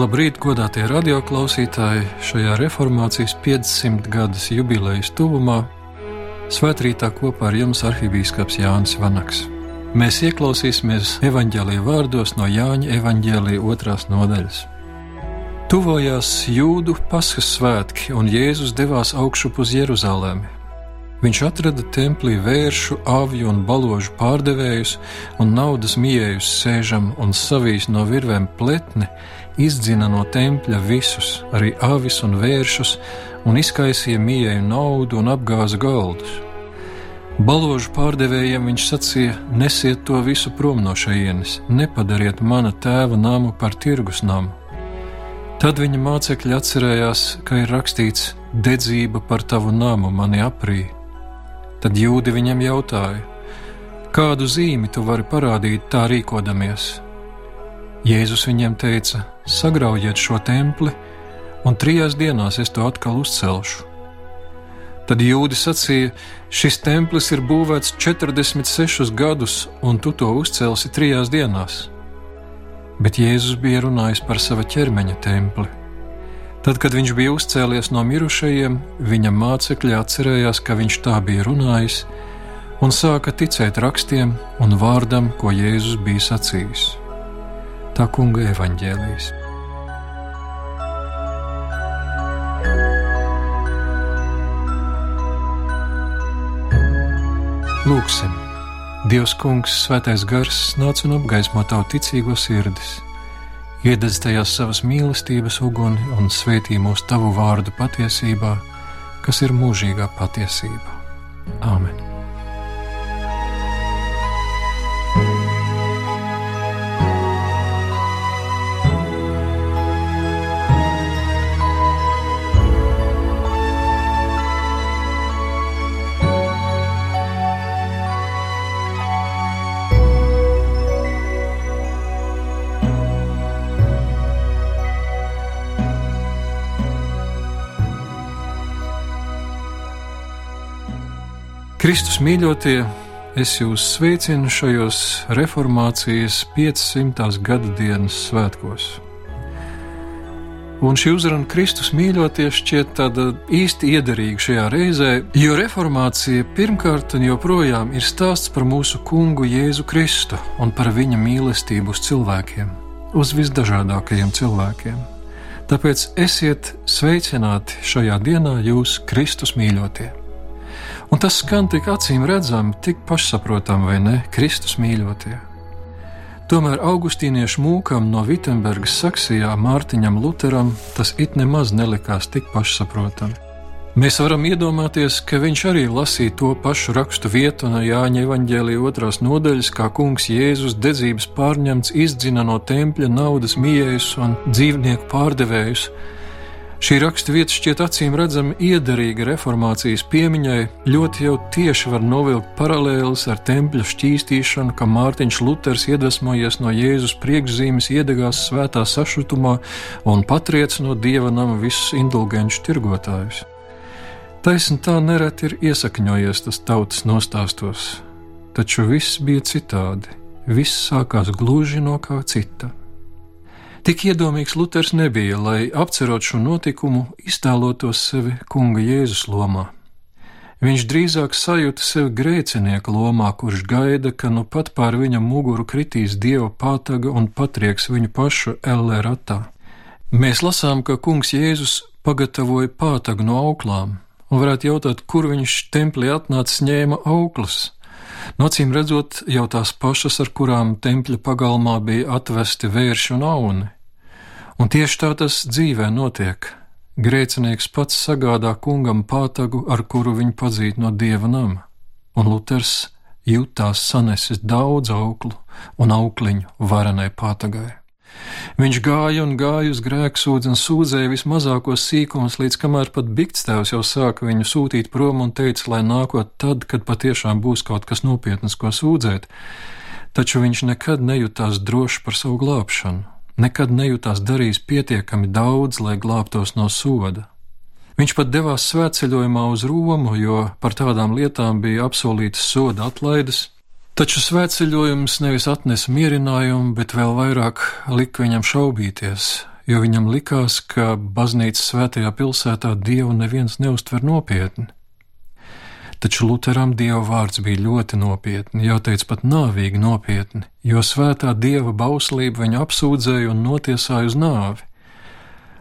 Labrīt, godātie radioklausītāji! Šajā reformācijas 500 gadus jubilejas tuvumā Svētrītā kopā ar jums arhibīskaps Jānis Vanaks. Mēs ieklausīsimies evaņģēlīja vārdos no Jāņa evaņģēlīja otrās nodaļas. Tuvojās jūdu paskas svētki, un Jēzus devās augšup uz Jeruzalemi. Viņš atrada templī vēršu, avju un baložu pārdevējus un naudas mījējus sēžam un savīs no virvēm pletni, izdzina no tempļa visus, arī avis un vēršus, un izkaisīja mījēju naudu un apgāza galdus. Baložu pārdevējiem viņš sacīja: Nesiet to visu prom no šejienes, nepadariet mana tēva namu par tirgus namu. Tad viņa mācekļi atcerējās, ka ir rakstīts: Dedzība par tavu namu mani aprīja. Tad jūdi viņam jautāja: Kādu zīmi tu vari parādīt tā rīkodamies? Jēzus viņiem teica: Sagraujiet šo templi, un trijās dienās es to atkal uzcelšu. Tad jūdi sacīja: Šis templis ir būvēts 46 gadus, un tu to uzcelsi trijās dienās. Bet Jēzus bija runājis par sava ķermeņa templi. Tad, kad viņš bija uzcēlies no mirušajiem, viņa mācekļi atcerējās, ka viņš tā bija runājis, un sāka ticēt rakstiem un vārdam, ko Jēzus bija sacījis. Tā kunga evaņģēlijas. Lūksim! Dievs, Kungs, Svētais Gars, nāc un apgaismo tavu ticīgo sirdis iededz tajās savas mīlestības uguni un svētī mūsu tavu vārdu patiesībā, kas ir mūžīgā patiesība. Āmen! Kristus mīļotie, es jūs sveicinu šajos reformācijas 500. gada dienas svētkos. Un šī uzruna Kristus mīļoties šķiet tāda īsti iederīga šajā reizē, jo reformācija pirmkārt un joprojām ir stāsts par mūsu kungu Jēzu Kristu un par viņa mīlestību uz cilvēkiem, uz visdažādākajiem cilvēkiem. Tāpēc esiet sveicināti šajā dienā jūs Kristus mīļotie! Un tas skan tik acīm redzami, tik pašsaprotami, vai ne, Kristus mīļotie. Tomēr augustīniešu mūkam no Vitsenburgas Saksijā Mārtiņam Lutheram tas it nemaz nelikās tik pašsaprotami. Mēs varam iedomāties, ka viņš arī lasīja to pašu rakstu vietu no Jāņa evaņģēlīja otrās nodaļas, kā kungs Jēzus dedzības pārņemts izdzina no tempļa naudas mījējus un dzīvnieku pārdevējus, Šī raksta vieta šķiet acīm redzami iederīga reformācijas piemiņai, ļoti jau tieši var novilkt paralēlis ar tempļa šķīstīšanu, ka Mārtiņš Luters iedvesmojies no Jēzus priekšzīmes, iedegās svētā sašutumā un patriec no dieva nama visus indulgenču tirgotājus. Taisn tā nereti ir iesakņojies tas tautas nostāstos, taču viss bija citādi, viss sākās gluži no kā cita. Tik iedomīgs Luters nebija, lai apcerot šo notikumu, iztēlotos sevi kunga Jēzus lomā. Viņš drīzāk sajūta sevi grēcinieka lomā, kurš gaida, ka nu pat pār viņa muguru kritīs dieva pātaga un patrieks viņu pašu ellē ratā. Mēs lasām, ka kungs Jēzus pagatavoja pātagu no auklām, un varētu jautāt, kur viņš templī atnācis ņēma auklas. Nocīm redzot, jau tās pašas, ar kurām tempļa pagalmā bija atvesti vērši un auni. Un tieši tā tas dzīvē notiek. Grēcinieks pats sagādā kungam pātagu, ar kuru viņu padzīt no dieva nama, un Luters jutās sanesis daudz auklu un aukliņu varenai pātagai. Viņš gāja un gāja uz grēksūdzi un sūdzēja vismazākos sīkumus, līdz kamēr pat Bigstēvs jau sāka viņu sūtīt prom un teica, lai nākot tad, kad patiešām būs kaut kas nopietnas, ko sūdzēt, taču viņš nekad nejūtās droši par savu glābšanu, nekad nejūtās darījis pietiekami daudz, lai glābtos no soda. Viņš pat devās svētceļojumā uz Romu, jo par tādām lietām bija apsolītas soda atlaides, Taču svētceļojums nevis atnesa mierinājumu, bet vēl vairāk lika viņam šaubīties, jo viņam likās, ka baznīcas svētajā pilsētā dievu neviens neustver nopietni. Taču Lutheram dieva vārds bija ļoti nopietni, jāteic pat nāvīgi nopietni, jo svētā dieva bauslība viņu apsūdzēja un notiesāja uz nāvi.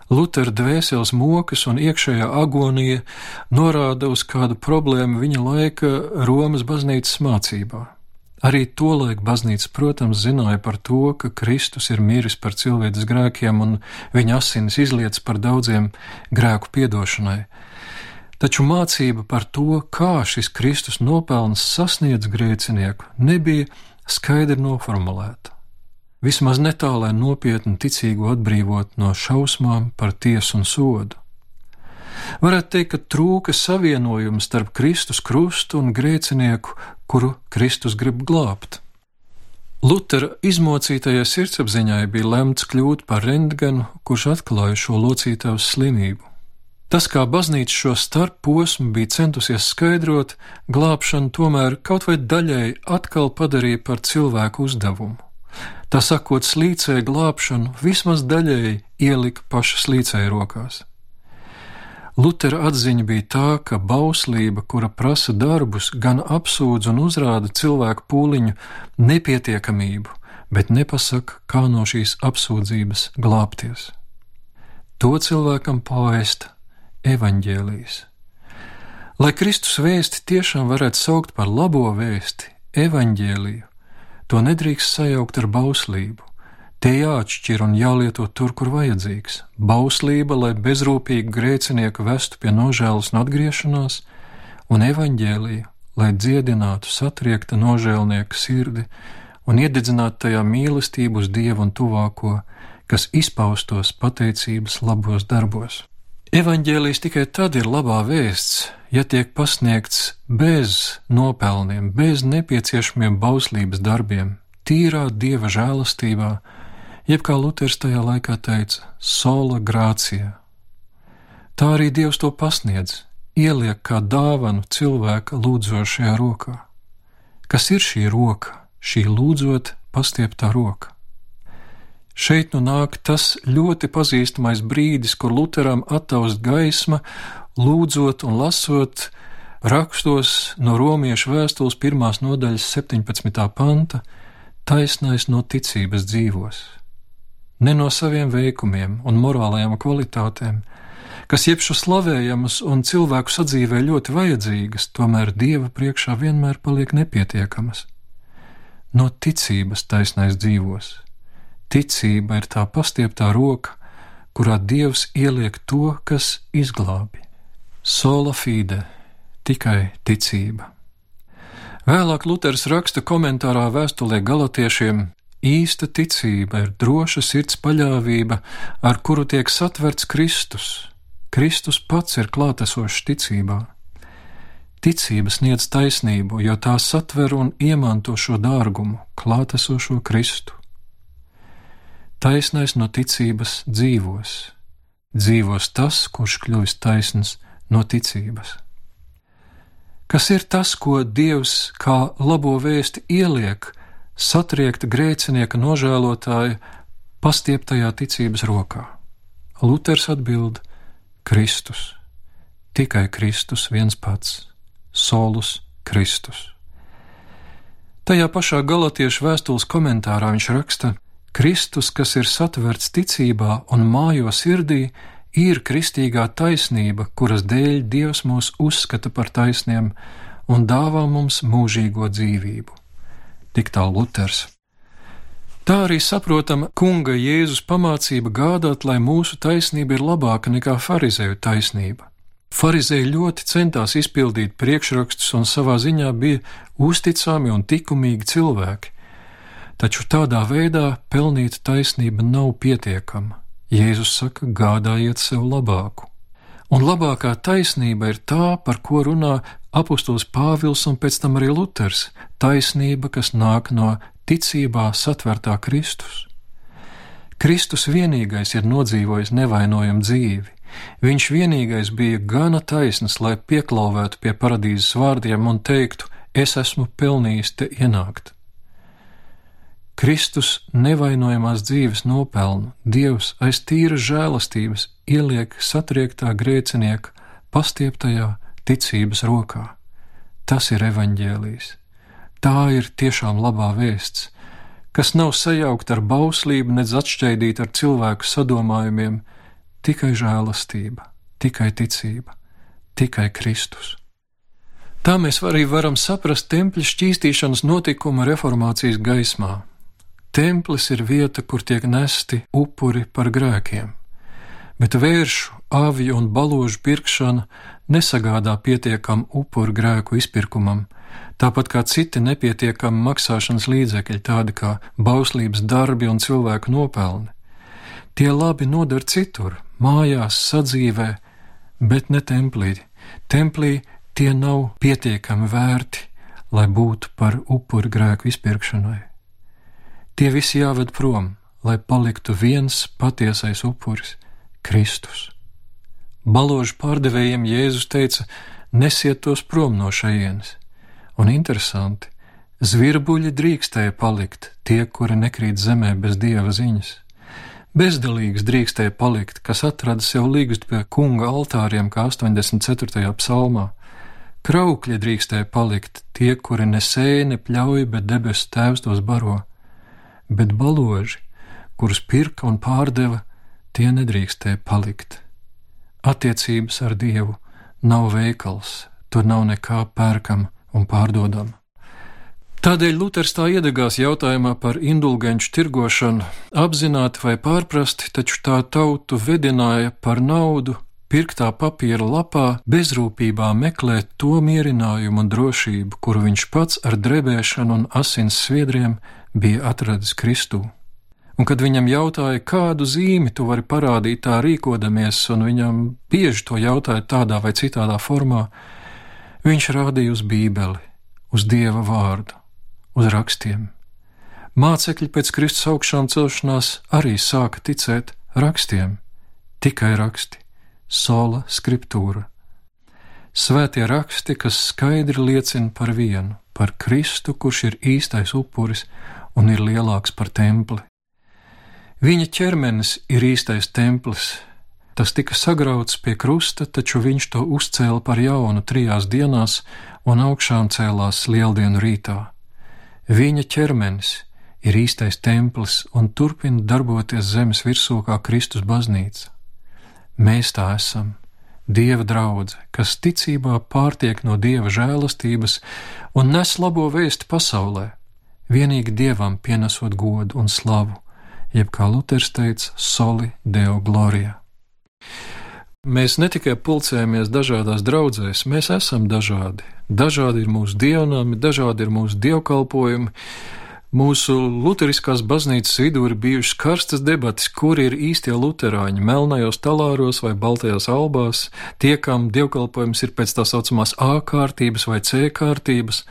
Lutera dvēseles mokas un iekšējā agonija norāda uz kādu problēmu viņa laika Romas baznīcas mācībā. Arī tolaik baznīca, protams, zināja par to, ka Kristus ir miris par cilvēces grēkiem un viņa asinis izlietas par daudziem grēku piedošanai. Taču mācība par to, kā šis Kristus nopelns sasniedz grēcinieku, nebija skaidri noformulēta vismaz ne tā, lai nopietni ticīgu atbrīvot no šausmām par tiesu un sodu. Varētu teikt, ka trūka savienojums starp Kristus krustu un grēcinieku, kuru Kristus grib glābt. Lutera izmocītajai sirdsapziņai bija lemts kļūt par rentgenu, kurš atklāja šo locītavas slimību. Tas, kā baznīca šo starp posmu bija centusies skaidrot, glābšanu tomēr kaut vai daļēji atkal padarīja par cilvēku uzdevumu. Tā sakot, slīcēja glābšanu vismaz daļēji ielika paša slīcēja rokās. Lutera atziņa bija tā, ka bauslība, kura prasa darbus, gan apsūdz un uzrāda cilvēku pūliņu nepietiekamību, bet nepasaka, kā no šīs apsūdzības glābties. To cilvēkam paēst evaņģēlijas. Lai Kristus vēsti tiešām varētu saukt par labo vēsti, evaņģēliju, To nedrīkst sajaukt ar bauslību. Tie jāatšķir un jālieto tur, kur vajadzīgs. Bauslība, lai bezrūpīgi grēcinieku vestu pie nožēlas un atgriešanās, un evaņģēlija, lai dziedinātu satriekta nožēlnieka sirdi un iededzinātu tajā mīlestību uz Dievu un tuvāko, kas izpaustos pateicības labos darbos. Evanģēlijs tikai tad ir labā vēsts, ja tiek pasniegts bez nopelniem, bez nepieciešamiem bauslības darbiem, tīrā dieva žēlastībā, jeb kā Luters tajā laikā teica, sola grācijā. Tā arī Dievs to pasniedz, ieliek kā dāvanu cilvēka lūdzošajā rokā. Kas ir šī roka, šī lūdzot pastieptā roka? Šeit nu nāk tas ļoti pazīstamais brīdis, kur Lutheram attaust gaisma, lūdzot un lasot rakstos no romiešu vēstules pirmās nodaļas 17. panta - taisnais no ticības dzīvos. Ne no saviem veikumiem un morālajām kvalitātēm, kas jebšu slavējamas un cilvēku sadzīvē ļoti vajadzīgas, tomēr Dieva priekšā vienmēr paliek nepietiekamas. No ticības taisnais dzīvos Ticība ir tā pastieptā roka, kurā Dievs ieliek to, kas izglābi. Sola fide, tikai ticība. Vēlāk Luters raksta komentārā vēstulē galotiešiem: Īsta ticība ir droša sirds paļāvība, ar kuru tiek satverts Kristus. Kristus pats ir klātesošs ticībā. Ticība sniedz taisnību, jo tā satver un iemanto šo dārgumu, klātesošo Kristu. Taisnais no ticības dzīvos, dzīvos tas, kurš kļuvis taisns no ticības. Kas ir tas, ko Dievs kā labo vēsti ieliek satriekta grēcinieka nožēlotāja pastieptajā ticības rokā? Luters atbild: Kristus, tikai Kristus viens pats, solus Kristus. Tajā pašā galatiešu vēstules komentārā viņš raksta, Kristus, kas ir satverts ticībā un mājo sirdī, ir kristīgā taisnība, kuras dēļ Dievs mūs uzskata par taisniem un dāvā mums mūžīgo dzīvību. Tik tā Luters. Tā arī saprotama kunga Jēzus pamācība gādāt, lai mūsu taisnība ir labāka nekā farizēju taisnība. Pharizēji ļoti centās izpildīt priekšrakstus un savā ziņā bija uzticami un likumīgi cilvēki, Taču tādā veidā pelnīt taisnība nav pietiekama. Jēzus saka, gādājiet sev labāku. Un labākā taisnība ir tā, par ko runā apustulis Pāvils un pēc tam arī Luters - taisnība, kas nāk no ticībā satvertā Kristus. Kristus vienīgais ir nodzīvojis nevainojumu dzīvi. Viņš vienīgais bija gana taisns, lai pieklauvētu pie paradīzes vārdiem un teiktu: Es esmu pelnījis te ienākt. Kristus nevainojamās dzīves nopelnu Dievs aiz tīras žēlastības ieliek satriektā grēcinieka pastieptajā ticības rokā. Tas ir evaņģēlijs. Tā ir tiešām labā vēsts, kas nav sajaukta ar bauslību, nedz atšķaidīta ar cilvēku sadomājumiem, tikai žēlastība, tikai ticība, tikai Kristus. Tā mēs arī varam saprast tempļa šķīstīšanas notikumu reformācijas gaismā. Templis ir vieta, kur tiek nesti upuri par grēkiem, bet vēršu, avju un baložu pirkšana nesagādā pietiekamu upuru grēku izpirkumam, tāpat kā citi nepietiekami maksāšanas līdzekļi, tādi kā bauslības darbi un cilvēku nopelni. Tie labi noder citur, mājās, sadzīvē, bet ne templī. Templī tie nav pietiekami vērti, lai būtu par upuri grēku izpirkšanai. Tie visi jāved prom, lai paliktu viens patiesais upuris - Kristus. Baložu pārdevējiem Jēzus teica: Nesiet tos prom no šejienes, un interesanti, zvirbuļi drīkstēja palikt, tie, kuri nekrīt zemē bez dieva ziņas. Bezdalīgs drīkstēja palikt, kas atrada sev līgstu pie kunga altāriem, kā 84. psalmā. Kraukļi drīkstēja palikt tie, kuri nesēja, nepļauj, bet debesu tēvs tos baro, bet baloži, kurus pirka un pārdeva, tie nedrīkstēja palikt. Attiecības ar Dievu nav veikals, tur nav nekā pērkama un pārdodama. Tādēļ Luters tā iedegās jautājumā par indulgenču tirgošanu, apzināti vai pārprasti, taču tā tautu vedināja par naudu pirktā papīra lapā bezrūpībā meklēt to mierinājumu un drošību, kuru viņš pats ar drebēšanu un asins sviedriem bija atradis Kristū. Un kad viņam jautāja, kādu zīmi tu vari parādīt tā rīkodamies, un viņam bieži to jautāja tādā vai citādā formā, viņš rādīja uz Bībeli, uz Dieva vārdu, uz rakstiem. Mācekļi pēc Kristus augšām celšanās arī sāka ticēt rakstiem, tikai raksti sola scriptūra. Svētie raksti, kas skaidri liecina par vienu, par Kristu, kurš ir īstais upuris un ir lielāks par templi. Viņa ķermenis ir īstais templis. Tas tika sagrauts pie krusta, taču viņš to uzcēla par jaunu trijās dienās un augšām cēlās lieldienu rītā. Viņa ķermenis ir īstais templis un turpina darboties zemes virsū kā Kristus baznīca. Mēs tā esam. Dieva draudzene, kas ticībā pārtiek no dieva žēlastības un nes labo vēstu pasaulē, vienīgi dievam pienesot godu un slavu, jeb kā Luters teica, soli deo gloria. Mēs ne tikai pulcējamies dažādās draudzēs, mēs esam dažādi. Dažādi ir mūsu dievnami, dažādi ir mūsu dievkalpojumi, Mūsu Lutheriskās baznīcas vidū ir bijušas karstas debatas, kuri ir īstie luterāņi, melnajos talāros vai baltajās albās, tie, kam dievkalpojums ir pēc tā saucamās A kārtības vai C kārtības,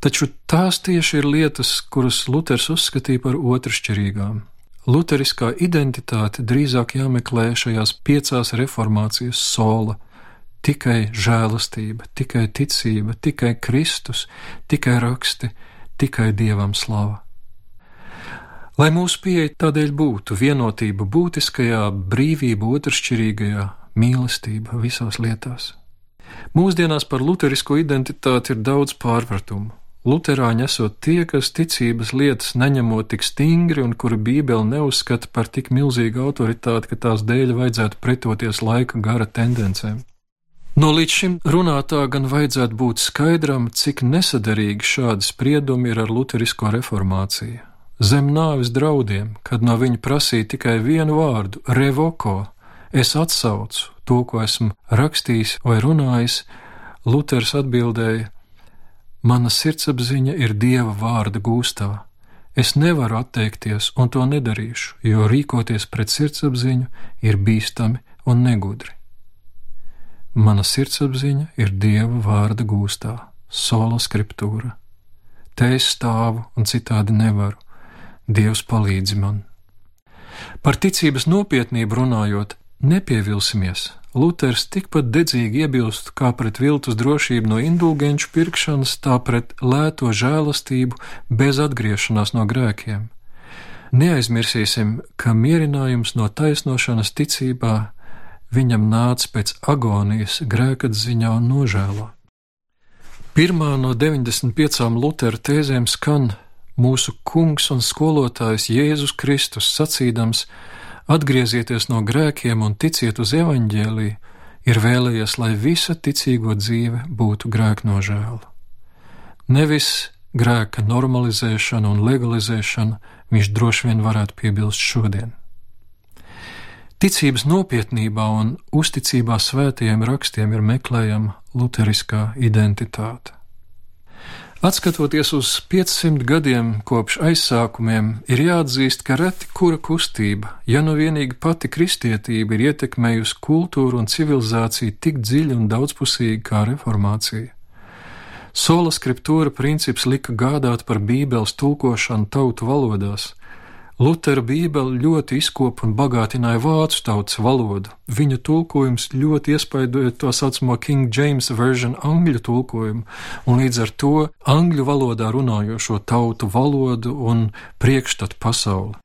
taču tās tieši ir lietas, kuras Luters uzskatīja par otršķirīgām. Lutheriskā identitāte drīzāk jāmeklē šajās piecās reformācijas sola - tikai žēlastība, tikai ticība, tikai Kristus, tikai raksti tikai Dievam slava. Lai mūsu pieeja tādēļ būtu vienotība būtiskajā, brīvība otršķirīgajā, mīlestība visās lietās. Mūsdienās par luterisko identitāti ir daudz pārpratumu. Luterāņi esot tie, kas ticības lietas neņemot tik stingri un kuri Bībeli neuzskata par tik milzīgu autoritāti, ka tās dēļ vajadzētu pretoties laika gara tendencēm. No līdz šim runātā gan vajadzētu būt skaidram, cik nesaderīgi šādi spriedumi ir ar luterisko reformāciju. Zem nāves draudiem, kad no viņa prasīja tikai vienu vārdu - revoko, es atsaucu to, ko esmu rakstījis vai runājis, Luters atbildēja: Mana sirdsapziņa ir dieva vārda gūstā. Es nevaru atteikties un to nedarīšu, jo rīkoties pret sirdsapziņu ir bīstami un negudri. Mana sirdsapziņa ir dieva vārda gūstā, sola scriptūra. Te es stāvu un citādi nevaru. Dievs palīdzi man. Par ticības nopietnību runājot, nepievilsimies. Luters tikpat dedzīgi iebilst kā pret viltus drošību no indulgenču pirkšanas, tā pret lēto žēlastību bez atgriešanās no grēkiem. Neaizmirsīsim, ka mierinājums no taisnošanas ticībā viņam nāca pēc agonijas, grēkatziņā un nožēlā. Pirmā no 95 Lutera tēzēm skan mūsu kungs un skolotājs Jēzus Kristus sacīdams: Atgriezieties no grēkiem un ticiet uz evaņģēlī, ir vēlējies, lai visa ticīgo dzīve būtu grēknožēla. Nevis grēka normalizēšana un legalizēšana, viņš droši vien varētu piebilst šodien. Ticības nopietnībā un uzticībā svētajiem rakstiem ir meklējama luteriskā identitāte. Atskatoties uz 500 gadiem kopš aizsākumiem, ir jāatzīst, ka reti kura kustība, ja nu vienīgi pati kristietība ir ietekmējusi kultūru un civilizāciju tik dziļi un daudzpusīgi kā reformācija. Sola skriptūra princips lika gādāt par Bībeles tulkošanu tautu valodās, Lutera Bībele ļoti izkopa un bagātināja vācu tautas valodu. Viņa tulkojums ļoti iespaidoja to saucamo King James version angļu tulkojumu, un līdz ar to angļu valodā runājošo tautu valodu un priekšstatu pasauli.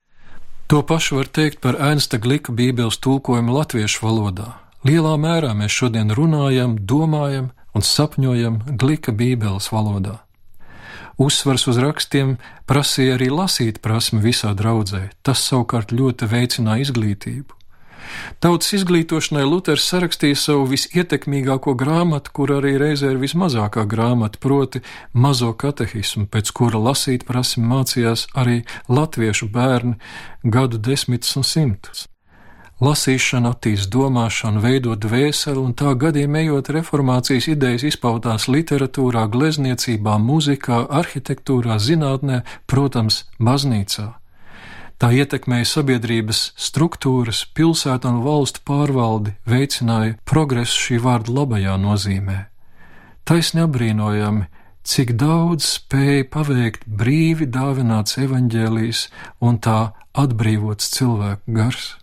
To pašu var teikt par Ernsta Glika Bībeles tulkojumu latviešu valodā. Lielā mērā mēs šodien runājam, domājam un sapņojam Glika Bībeles valodā. Uzsvars uz rakstiem prasīja arī lasīt prasmi visā draudzē, tas savukārt ļoti veicināja izglītību. Tautas izglītošanai Luters sarakstīja savu visietekmīgāko grāmatu, kur arī reizē ir vismazākā grāmata, proti mazo katehismu, pēc kura lasīt prasmi mācījās arī latviešu bērni gadu desmitus un simtus. Lasīšana attīst domāšanu, veidot dvēseli, un tā gadiem ejot reformācijas idejas izpaudās literatūrā, glezniecībā, mūzikā, arhitektūrā, zinātnē, protams, baznīcā. Tā ietekmēja sabiedrības struktūras, pilsētu un valstu pārvaldi, veicināja progresu šī vārda labajā nozīmē. Taisni apbrīnojami, cik daudz spēja paveikt brīvi dāvināts evaņģēlijs un tā atbrīvots cilvēku gars.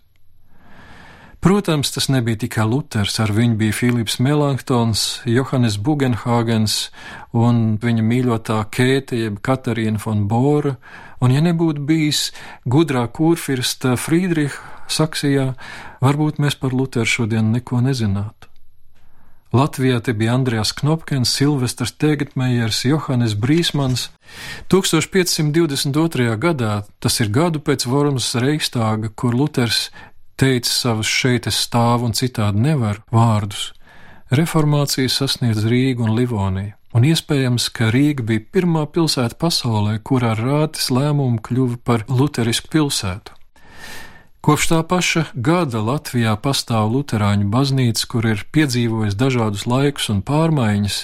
Protams, tas nebija tikai Luters, ar viņu bija Filips Melanchtons, Johannes Bugenhagens un viņa mīļotā Kēte, jeb Katarīna von Bora, un ja nebūtu bijis gudrā kurfirsta Friedriha Saksijā, varbūt mēs par Luteru šodien neko nezinātu. Latvijā te bija Andrijas Knopkins, Silvestrs Tegetmejers, Johannes Brīsmans. 1522. gadā, tas ir gadu pēc Vormas Reikstāga, kur Luters teica savus šeit es stāvu un citādi nevaru vārdus. Reformācija sasniedz Rīgu un Livoniju, un iespējams, ka Rīga bija pirmā pilsēta pasaulē, kurā rātis lēmumu kļuva par luterisku pilsētu. Kopš tā paša gada Latvijā pastāv Lutāņu baznīca, kur ir piedzīvojis dažādus laikus un pārmaiņas,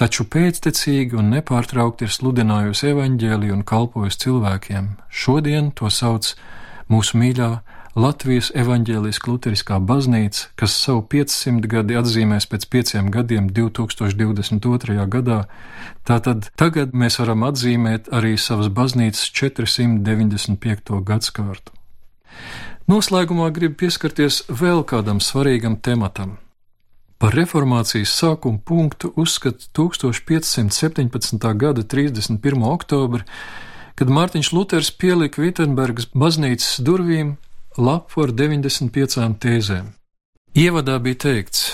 taču pēctecīgi un nepārtraukti ir sludinājusi evaņģēliju un kalpojusi cilvēkiem. Šodien to sauc mūsu mīļā Latvijas evaņģēliskā luteriskā baznīca, kas savu 500 gadi atzīmēs pēc pieciem gadiem 2022. gadā, tātad tagad mēs varam atzīmēt arī savas baznīcas 495. gadskārtu. Noslēgumā gribu pieskarties vēl kādam svarīgam tematam. Par reformācijas sākuma punktu uzskata 1517. gada 31. oktobri, kad Mārtiņš Luters pielika Vitsenbergas baznīcas durvīm lapu ar 95 tēzēm. Ievadā bija teikts: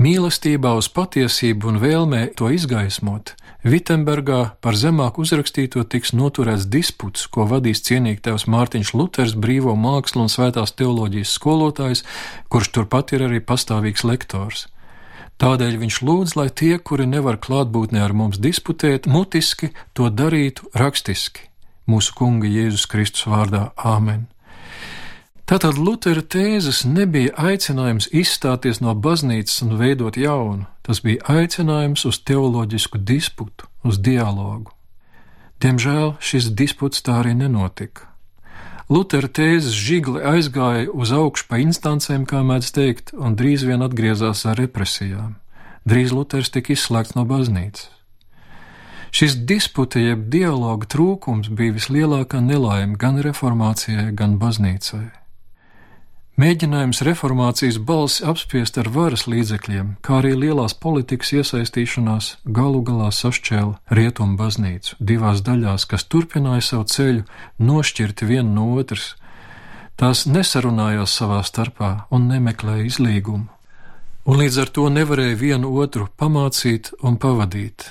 Mīlestībā uz patiesību un vēlmē to izgaismot, Vitsenbergā par zemāk uzrakstīto tiks noturēts disputs, ko vadīs cienīgtēvs Mārtiņš Luters, brīvo mākslu un svētās teoloģijas skolotājs, kurš turpat ir arī pastāvīgs lektors. Tādēļ viņš lūdz, lai tie, kuri nevar klātbūtnē ar mums disputēt, mutiski to darītu rakstiski. Mūsu Kunga Jēzus Kristus vārdā Āmen! Tātad Lutera tēzes nebija aicinājums izstāties no baznīcas un veidot jaunu, tas bija aicinājums uz teoloģisku disputu, uz dialogu. Diemžēl šis disputs tā arī nenotika. Lutera tēzes žigli aizgāja uz augšu pa instancēm, kā mēdz teikt, un drīz vien atgriezās ar represijām. Drīz Luters tika izslēgts no baznīcas. Šis disputa jeb dialoga trūkums bija vislielākā nelaime gan reformācijai, gan baznīcai. Mēģinājums reformācijas balsi apspiest ar varas līdzekļiem, kā arī lielās politikas iesaistīšanās, galu galā sašķēla rietumu baznīcu divās daļās, kas turpināja savu ceļu nošķirti viena no otras. Tās nesarunājās savā starpā un nemeklēja izlīgumu, un līdz ar to nevarēja vienu otru pamācīt un pavadīt.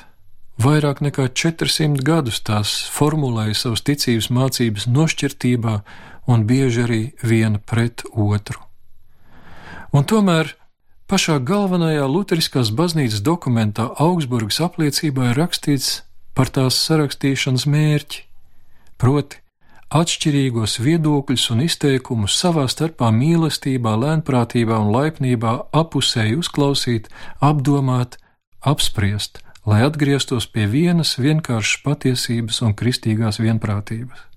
Vairāk nekā 400 gadus tās formulēja savas ticības mācības nošķirtībā un bieži arī viena pret otru. Un tomēr pašā galvenajā Lutheriskās baznīcas dokumentā Augsburgas apliecībā ir rakstīts par tās sarakstīšanas mērķi, proti atšķirīgos viedokļus un izteikumus savā starpā mīlestībā, lēnprātībā un laipnībā apusēji uzklausīt, apdomāt, apspriest, lai atgrieztos pie vienas vienkāršas patiesības un kristīgās vienprātības.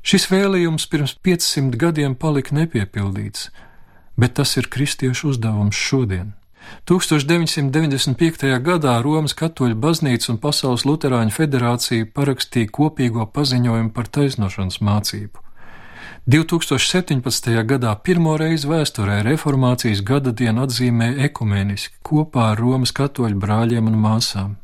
Šis vēlījums pirms 500 gadiem palika nepiepildīts, bet tas ir kristiešu uzdevums šodien. 1995. gadā Romas katoļu baznīca un Pasaules Luterāņu federācija parakstīja kopīgo paziņojumu par taisnošanas mācību. 2017. gadā pirmo reizi vēsturē reformācijas gada dienu atzīmēja ekumeniski kopā ar Romas katoļu brāļiem un māsām.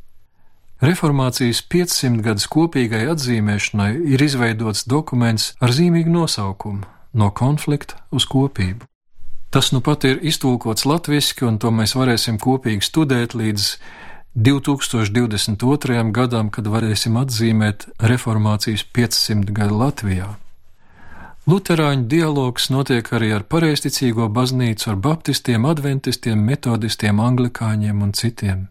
Reformācijas 500 gadus kopīgai atzīmēšanai ir izveidots dokuments ar zīmīgu nosaukumu No konflikta uz kopību. Tas nu pat ir iztulkots latviešu, un to mēs varēsim kopīgi studēt līdz 2022. gadam, kad varēsim atzīmēt reformācijas 500 gadu Latvijā. Luterāņu dialogs notiek arī ar pareizticīgo baznīcu, ar baptistiem, adventistiem, metodistiem, anglikāņiem un citiem.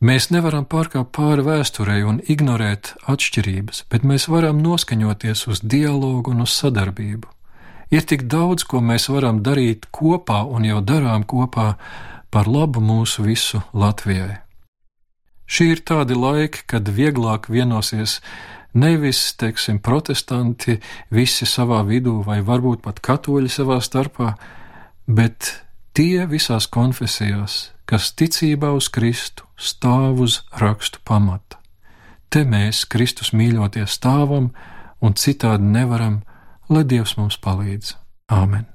Mēs nevaram pārkāpt pāri vēsturei un ignorēt atšķirības, bet mēs varam noskaņoties uz dialogu un uz sadarbību. Ir tik daudz, ko mēs varam darīt kopā un jau darām kopā par labu mūsu visu Latvijai. Šī ir tādi laiki, kad vieglāk vienosies Nevis, teiksim, protestanti visi savā vidū, vai varbūt pat katoļi savā starpā, bet tie visās konfesijās, kas ticībā uz Kristu stāv uz rakstu pamata. Te mēs, Kristus mīļotie, stāvam un citādi nevaram, lai Dievs mums palīdz. Āmen!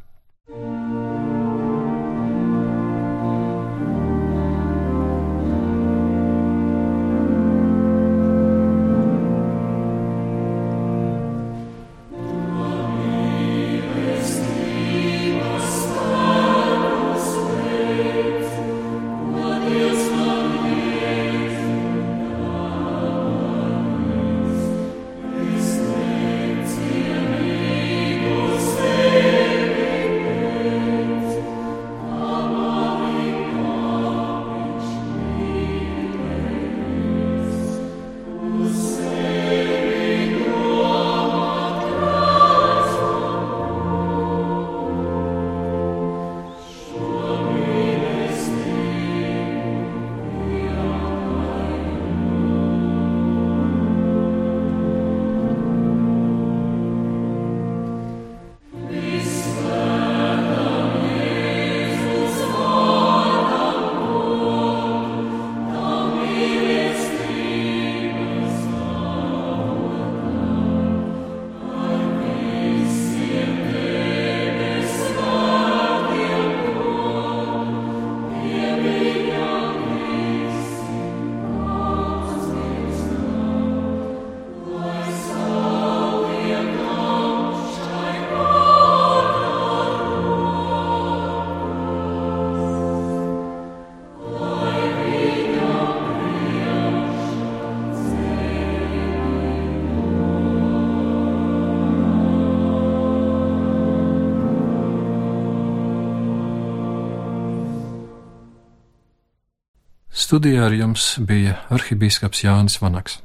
Studijā ar jums bija arhibīskaps Jānis Vanaks.